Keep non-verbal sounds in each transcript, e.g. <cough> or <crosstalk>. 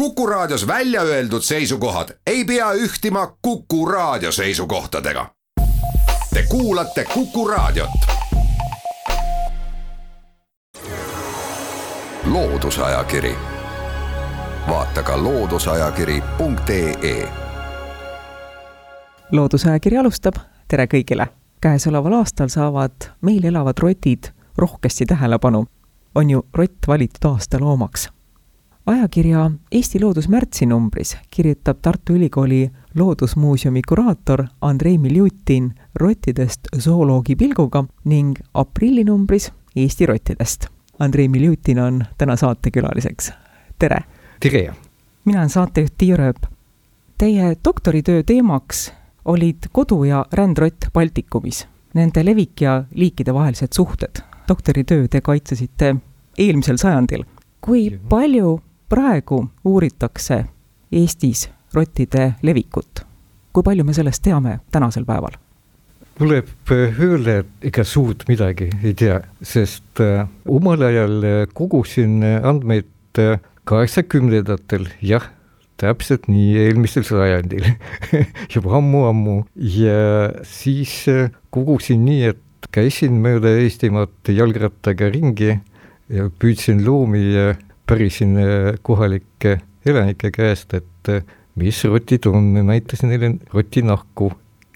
Kuku Raadios välja öeldud seisukohad ei pea ühtima Kuku Raadio seisukohtadega. Te kuulate Kuku Raadiot. loodusajakiri, vaata ka looduseajakiri.ee. loodusajakiri alustab, tere kõigile! käesoleval aastal saavad meil elavad rotid rohkesti tähelepanu. on ju rott valitud aasta loomaks ajakirja Eesti Loodus märtsinumbris kirjutab Tartu Ülikooli Loodusmuuseumi kuraator Andrei Miljutin rottidest zooloogi pilguga ning aprillinumbris Eesti rottidest. Andrei Miljutin on täna saatekülaliseks. tere! tere! mina olen saatejuht Tiia Rööp. Teie doktoritöö teemaks olid kodu- ja rändrott Baltikumis, nende levik ja liikide vahelised suhted. doktoritöö te kaitsesite eelmisel sajandil. kui palju praegu uuritakse Eestis rottide levikut. kui palju me sellest teame tänasel päeval? tuleb öelda, et ega suurt midagi ei tea, sest äh, omal ajal äh, kogusin andmeid äh, kaheksakümnendatel, jah, täpselt nii, eelmisel sajandil <laughs> juba ammu-ammu ja siis kogusin nii, et käisin mööda Eestimaad jalgrattaga ringi ja püüdsin loomi ja pärisin äh, kohalike elanike käest, et äh, mis rotid on, näitasin neile rotinahku.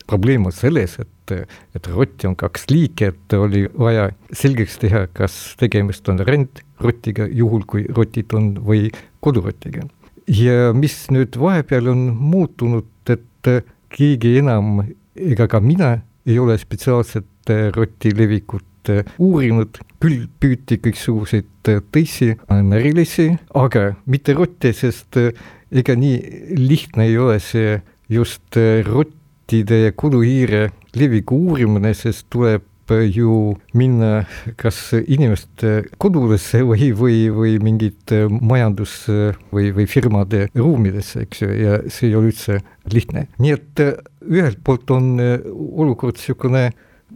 probleem on selles, et, et rotti on kaks liiki, et oli vaja selgeks teha, kas tegemist on rändrotiga, juhul kui rotid on, või kodurotiga. ja mis nüüd vahepeal on muutunud, et äh, keegi enam ega ka mina ei ole spetsiaalselt roti levikut Äh, uurinud, küll püüti kõiksuguseid äh, teisi närilisi, aga mitte rotte, sest äh, ega nii lihtne ei ole see just rottide ja koduhiire leviku uurimine, sest tuleb ju minna kas inimeste kodudesse või, või, või mingite majandus- või, või firmade ruumidesse, eks ju, ja see ei ole üldse lihtne. nii et ühelt poolt on olukord niisugune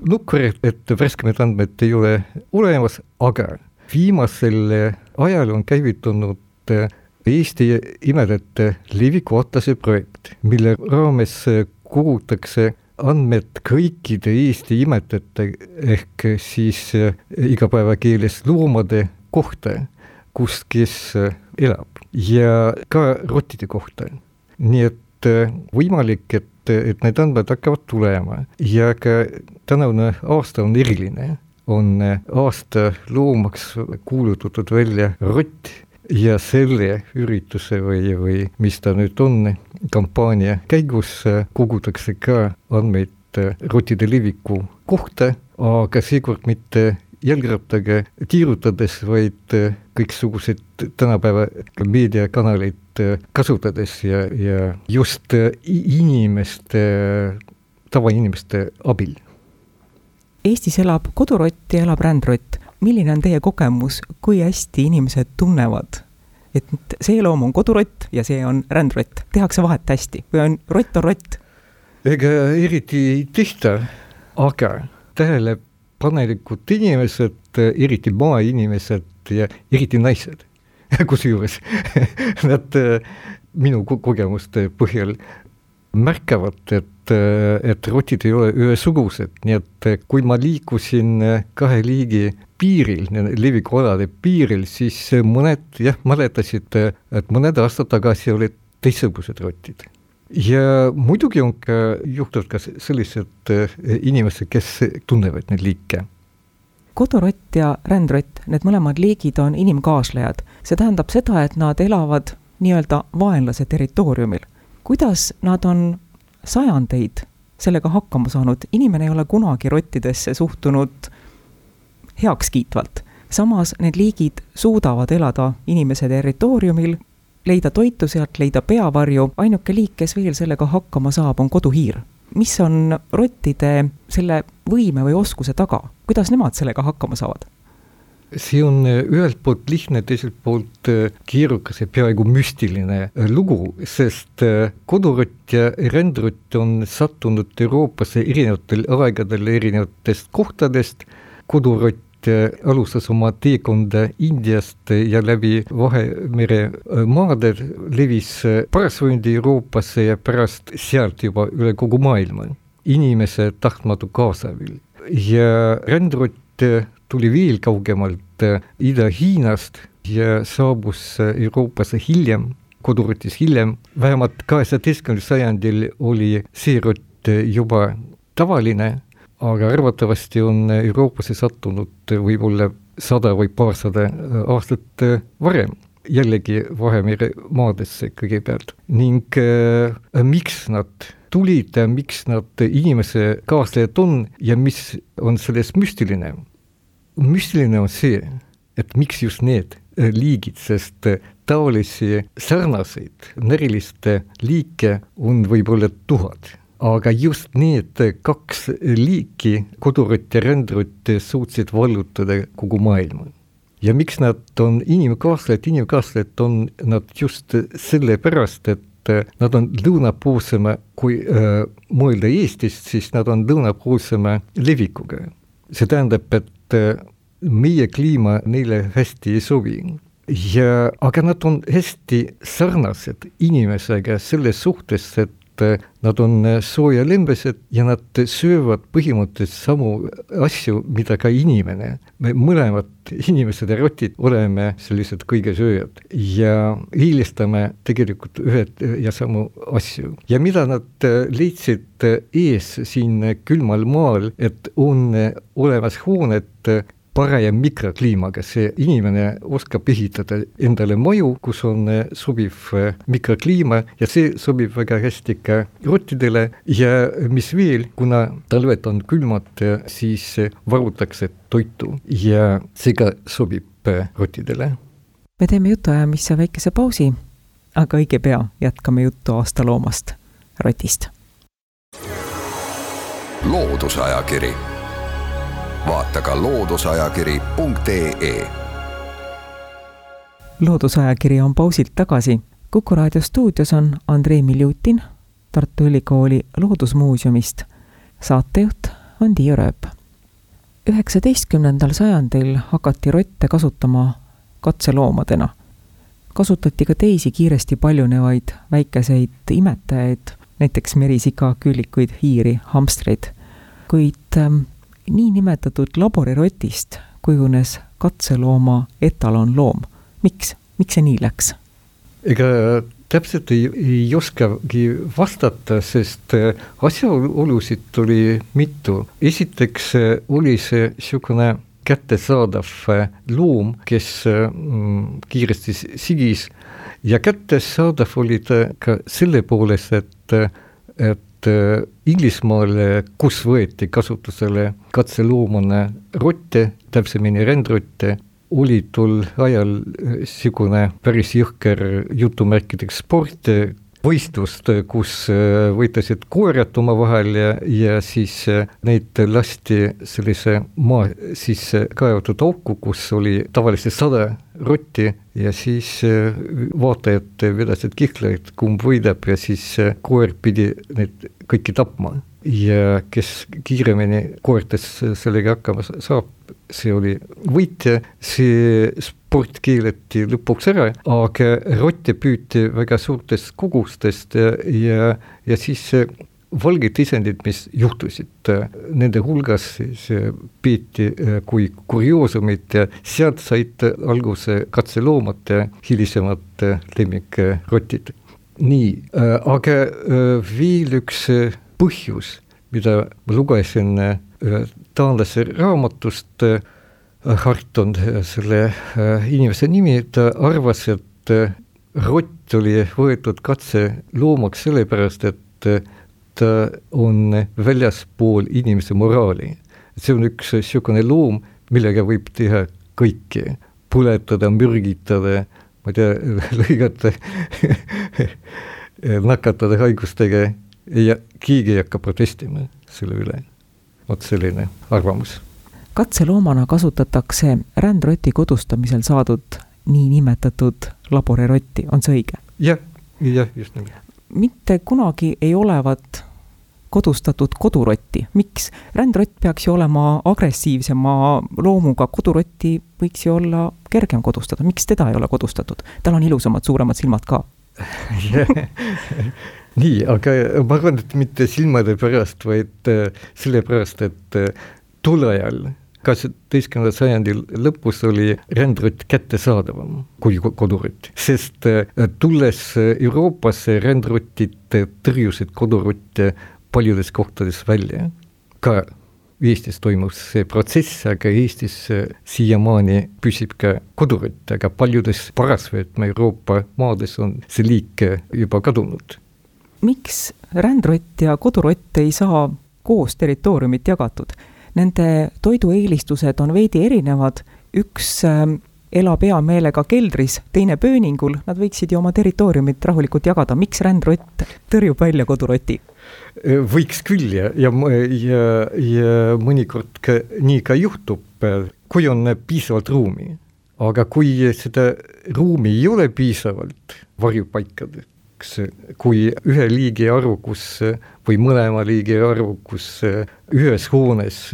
nukker, et värskemaid andmeid ei ole olemas, aga viimasel ajal on käivitunud äh, Eesti imedate leviku atlase projekt, mille raames kogutakse andmed kõikide Eesti imetajate ehk siis äh, igapäevakeeles loomade kohta, kus kes äh, elab ja ka rottide kohta. nii et võimalik, et et, et need andmed hakkavad tulema. Ja ka tänavune aasta on eriline, on aasta loomaks kuulutatud välja rott ja selle ürituse või, või mis ta nüüd on, kampaania käigus kogutakse ka andmeid rottide leviku kohta, aga seekord mitte jalgrattaga tiirutades, vaid kõiksuguseid tänapäeva meediakanaleid Äh, kasutades ja, ja just äh, inimeste, tavainimeste abil. Eestis elab kodurott ja elab rändrott. milline on teie kogemus, kui hästi inimesed tunnevad, et see loom on kodurott ja see on rändrott, tehakse vahet hästi või on rott on rott? ega eriti ei tehta, aga tähelepanelikud inimesed, eriti maainimesed ja eriti naised, <laughs> kusjuures <laughs> nad äh, minu kogemuste põhjal märkavad, et, äh, et rotid ei ole ühesugused, nii et äh, kui ma liikusin kahe liigi piiril, levikualade piiril, siis mõned jah, mäletasid, et mõned aastad tagasi olid teistsugused rotid. Ja muidugi on ka, juhtunud ka sellised inimesed, kes tunnevad neid liike kodurott ja rändrott, need mõlemad liigid on inimkaaslejad. see tähendab seda, et nad elavad nii-öelda vaenlase territooriumil. kuidas nad on sajandeid sellega hakkama saanud, inimene ei ole kunagi rottidesse suhtunud heakskiitvalt. samas need liigid suudavad elada inimese territooriumil, leida toitu sealt, leida peavarju, ainuke liik, kes veel sellega hakkama saab, on koduhiir. Mis on rottide selle võime või oskuse taga, kuidas nemad sellega hakkama saavad? see on äh, ühelt poolt lihtne, teiselt poolt äh, keerukas ja peaaegu müstiline äh, lugu, sest kodurott ja rändrott on sattunud Euroopasse erinevatel aegadel erinevatest kohtadest, kodurott alustas oma teekonda Indiast ja läbi Vahemere maade levis parasvundi Euroopasse ja pärast sealt juba üle kogu maailma. inimese tahtmatu kaasabil ja rändrott tuli veel kaugemalt Ida-Hiinast ja saabus Euroopasse hiljem, kodurotis hiljem, vähemalt kaheksateistkümnendal sajandil oli see rott juba tavaline aga arvatavasti on Euroopasse sattunud võib-olla sada või paarsada aastat varem. Jällegi Vahemere maadesse kõigepealt. Ning äh, miks nad tulid, miks nad inimese kaaslejad on ja mis on selles müstiline? müstiline on see, et miks just need liigid, sest taolisi sarnaseid näriliste liike on võib-olla tuhat aga just need kaks liiki, kodurott ja rändrott, suutsid vallutada kogu maailma. ja miks nad on inimkaaslased, inimkaaslased on nad just sellepärast, et nad on lõunapoolsema, kui äh, mõelda Eestist, siis nad on lõunapoolsema levikuga. see tähendab, et äh, meie kliima neile hästi ei sobi ja, aga nad on hästi sarnased inimesega selles suhtes, et et nad on soojalembesed ja nad söövad põhimõtteliselt samu asju, mida ka inimene. me mõlemad, inimesed ja rotid, oleme sellised kõigesööjad ja eelistame tegelikult ühed ja samu asju. ja mida nad leidsid ees siin külmal maal, et on olemas hooned, parem mikrokliimaga, see inimene oskab ehitada endale maju, kus on eh, sobiv eh, mikrokliima ja see sobib väga hästi ka rottidele ja mis veel, kuna talved on külmad, siis varutakse toitu ja see ka sobib eh, rottidele. me teeme jutuajamisse väikese pausi, aga õige pea jätkame juttu aastaloomast, rotist. loodusajakiri vaata ka looduseajakiri.ee. loodusajakiri on pausilt tagasi. kuku raadio stuudios on Andrei Miljutin Tartu Ülikooli Loodusmuuseumist. saatejuht on Tiia Rööp. üheksateistkümnendal sajandil hakati rotte kasutama katseloomadena. kasutati ka teisi kiiresti paljunevaid väikeseid imetajaid, näiteks merisiga, küülikuid, hiiri, hamstreid. kuid ähm, niinimetatud laborirotist kujunes katselooma etalonloom. miks, miks see nii läks? ega täpselt ei, ei oskagi vastata, sest äh, asjaolusid oli mitu. esiteks äh, oli see niisugune kättesaadav äh, loom, kes mm, kiiresti sigis ja kättesaadav oli ta ka selle poolest, et, et et äh, Inglismaal, kus võeti kasutusele katseloomane rotte, täpsemini rändrotte, oli tol ajal niisugune päris jõhker jutumärkideks sport, võistlust, kus äh, võitlesid koerad omavahel ja, ja siis äh, neid lasti sellise maa sisse kaevatud auku, kus oli tavaliselt sada rotti ja siis äh, vaatajad vedasid kihlaid, kumb võidab ja siis koer pidi neid kõiki tapma. Ja kes kiiremini koertes sellega hakkama saab, see oli võitja, see sport keeleti lõpuks ära, aga rotte püüti väga suurtest kogustest ja, ja, siis valged isendid, mis juhtusid nende hulgas, siis peeti kui kurioosumit ja sealt said alguse katseloomad ja hilisemad lemmikrotid. nii, aga veel üks põhjus, mida ma lugesin taanlase raamatust, Hart on selle inimese nimi, ta arvas, et rott oli võetud katseloomaks sellepärast, et ta on väljaspool inimese moraali. see on üks niisugune loom, millega võib teha kõike, põletada, mürgitada, ma ei tea, <laughs> lõigata <laughs> nakatada haigustega ja keegi ei hakka protestima selle üle vot selline arvamus. katseloomana kasutatakse rändroti kodustamisel saadud niinimetatud laborirotti, on see õige? jah, jah, just nimelt. mitte kunagi ei olevat kodustatud kodurotti, miks? rändrott peaks ju olema agressiivsema loomuga, kodurotti võiks ju olla kergem kodustada, miks teda ei ole kodustatud? tal on ilusamad, suuremad silmad ka <laughs> nii, aga ma arvan, et mitte silmade pärast, vaid äh, sellepärast, et äh, tol ajal kaheksateistkümnenda sajandi lõpus oli rändrott kättesaadavam kui kodurott, sest äh, tulles Euroopasse, rändrotid tõrjusid kodurotte paljudes kohtades välja. ka Eestis toimus see protsess, aga Eestis siiamaani püsib ka kodurott, aga paljudes parasvõtme Euroopa maades on see liik juba kadunud miks rändrott ja kodurott ei saa koos territooriumit jagatud? Nende toidueelistused on veidi erinevad, üks ähm, elab hea meelega keldris, teine pööningul, nad võiksid ju oma territooriumit rahulikult jagada, miks rändrott tõrjub välja koduroti? võiks küll ja, ja, ja, ja mõnikord ka nii ka juhtub, kui on piisavalt ruumi. aga kui seda ruumi ei ole piisavalt varjupaikades, näiteks kui ühe liigi arvukus või mõlema liigi arvukus ühes hoones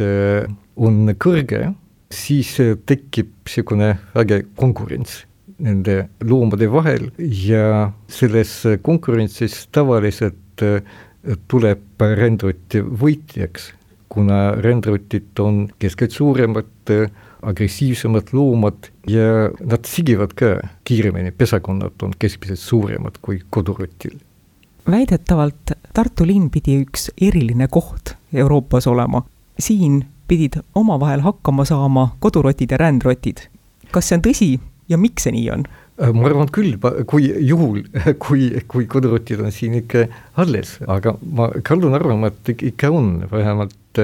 on kõrge, siis tekib niisugune äge konkurents nende loomade vahel ja selles konkurentsis tavaliselt tuleb rändrott võitjaks, kuna rändrotid on keskelt suuremad, agressiivsemad loomad ja nad sigivad ka kiiremini, pesakonnad on keskmiselt suuremad kui kodurotil. väidetavalt Tartu linn pidi üks eriline koht Euroopas olema. siin pidid omavahel hakkama saama kodurotid ja rändrotid. kas see on tõsi ja miks see nii on? Äh, ma arvan küll, kui juhul, <laughs> kui, kui kodurotid on siin ikka alles, aga ma kaldun arvama, et ikka on, vähemalt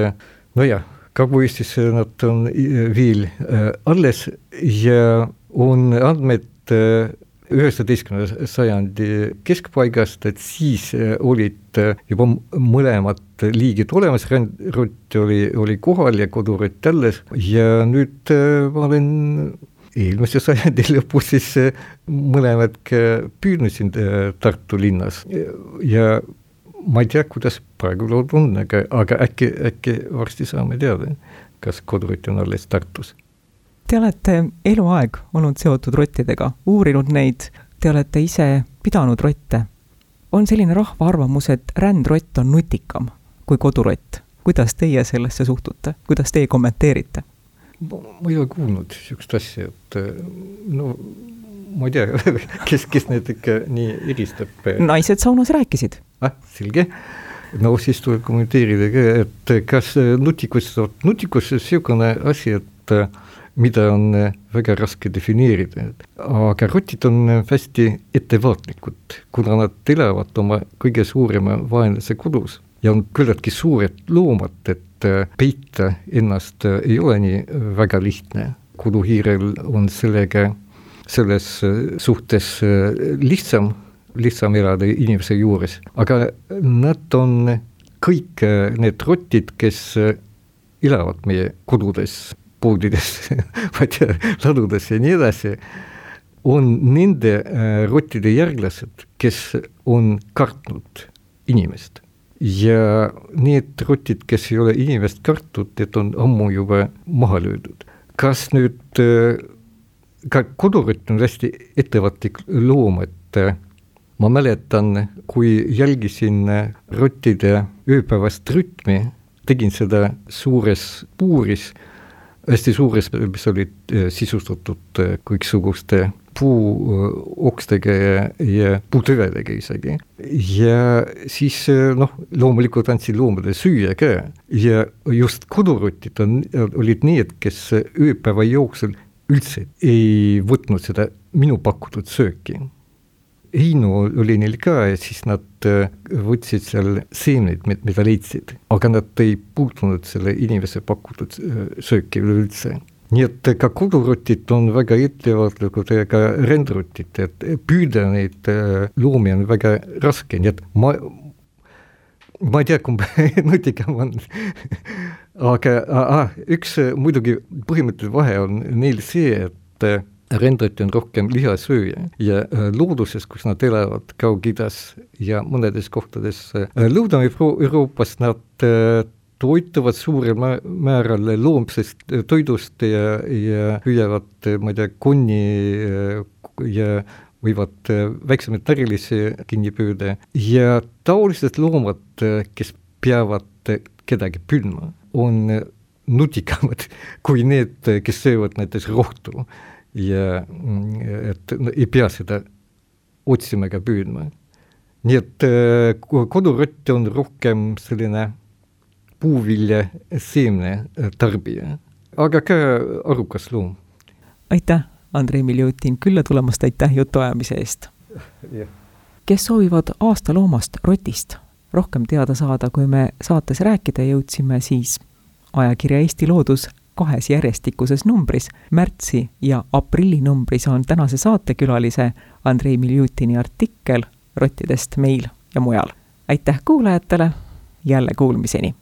äh, nojah, Kagu-Eestis nad on veel äh, alles ja on andmed äh, üheksateistkümnenda sajandi keskpaigast, et siis äh, olid juba mõlemad liigid olemas, rändrott oli, oli kohal ja kodurott alles. Ja nüüd ma olen eelmise sajandi <laughs> lõpus siis mõlemad püüdnud siin Tartu linnas. Ja ma ei tea, kuidas praegu lood on, aga, aga äkki, äkki varsti saame teada, kas kodurott on alles Tartus. Te olete eluaeg olnud seotud rottidega, uurinud neid, te olete ise pidanud rotte. on selline rahva arvamus, et rändrott on nutikam kui kodurott. kuidas teie sellesse suhtute, kuidas teie kommenteerite? ma ei ole kuulnud niisugust asja, et no ma ei tea, <laughs> kes, kes need ikka nii eristab. naised saunas rääkisid. ah, selge. No siis tuleb kommenteerida ka, et kas nutikus, nutikus on niisugune asi, et mida on väga raske defineerida, aga rotid on hästi ettevaatlikud, kuna nad elavad oma kõige suurema vaenlase kodus ja on küllaltki suured loomad, et peita ennast ei ole nii väga lihtne. koduhiirel on sellega selles äh, suhtes äh, lihtsam, lihtsam elada inimese juures, aga nad on kõik äh, need rotid, kes elavad meie kodudes, poodides <laughs> ma ei tea, ladudes ja nii edasi, on nende rottide järglased, kes on kartnud inimest. ja need rotid, kes ei ole inimest kartnud, need on ammu juba maha löödud. kas nüüd ka kodurott on hästi ettevaatlik loom, et äh, ma mäletan, kui jälgisin rottide ööpäevast rütmi, tegin seda suures puuris, hästi suures, mis olid äh, sisustatud kõiksuguste puuokstega ja, ja puutüvedega isegi. ja siis noh, loomulikult andsin loomadele süüa ka ja just kodurotid on, olid need, kes ööpäeva jooksul üldse ei võtnud seda minu pakutud sööki. Heinu oli neil ka ja siis nad äh, võtsid seal seemneid, mida leidsid, aga nad ei puutunud selle inimese pakutud äh, sööki üleüldse. Nii et ka kodurotid on väga ettevaatlikud ja ka rändrotid, et püüda neid äh, loomi on väga raske, nii et ma, ma ei tea, kumb <laughs> nutikam on. Aga ah, üks muidugi põhimõtteline vahe on neil see, et rendriti on rohkem lihasööja ja looduses, kus nad elavad Kaug-Idas ja mõnedes kohtades Lõuna-Euroopas nad toituvad suurel määral loomsest toidust ja, ja püüavad, ma ei tea, konni ja võivad väiksemaid närilisi kinni püüda. Ja taolised loomad, kes peavad kedagi püüdma, on nutikamad <laughs> kui need, kes söövad näiteks rohtu ja et ei pea seda otsima ega püüdma. nii et kodurott on rohkem selline puuvilja seemne tarbija, aga ka arukas loom. aitäh, Andrei Miljutin, külla tulemast, aitäh jutuajamise eest kes soovivad aastaloomast rotist rohkem teada saada, kui me saates rääkida jõudsime, siis ajakirja Eesti Loodus kahes järjestikuses numbris, märtsi ja aprilli numbris on tänase saatekülalise Andrei Miljutini artikkel rottidest meil ja mujal. aitäh kuulajatele, jälle kuulmiseni!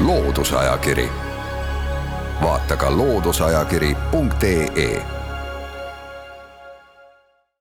loodusajakiri, vaata ka looduseajakiri.ee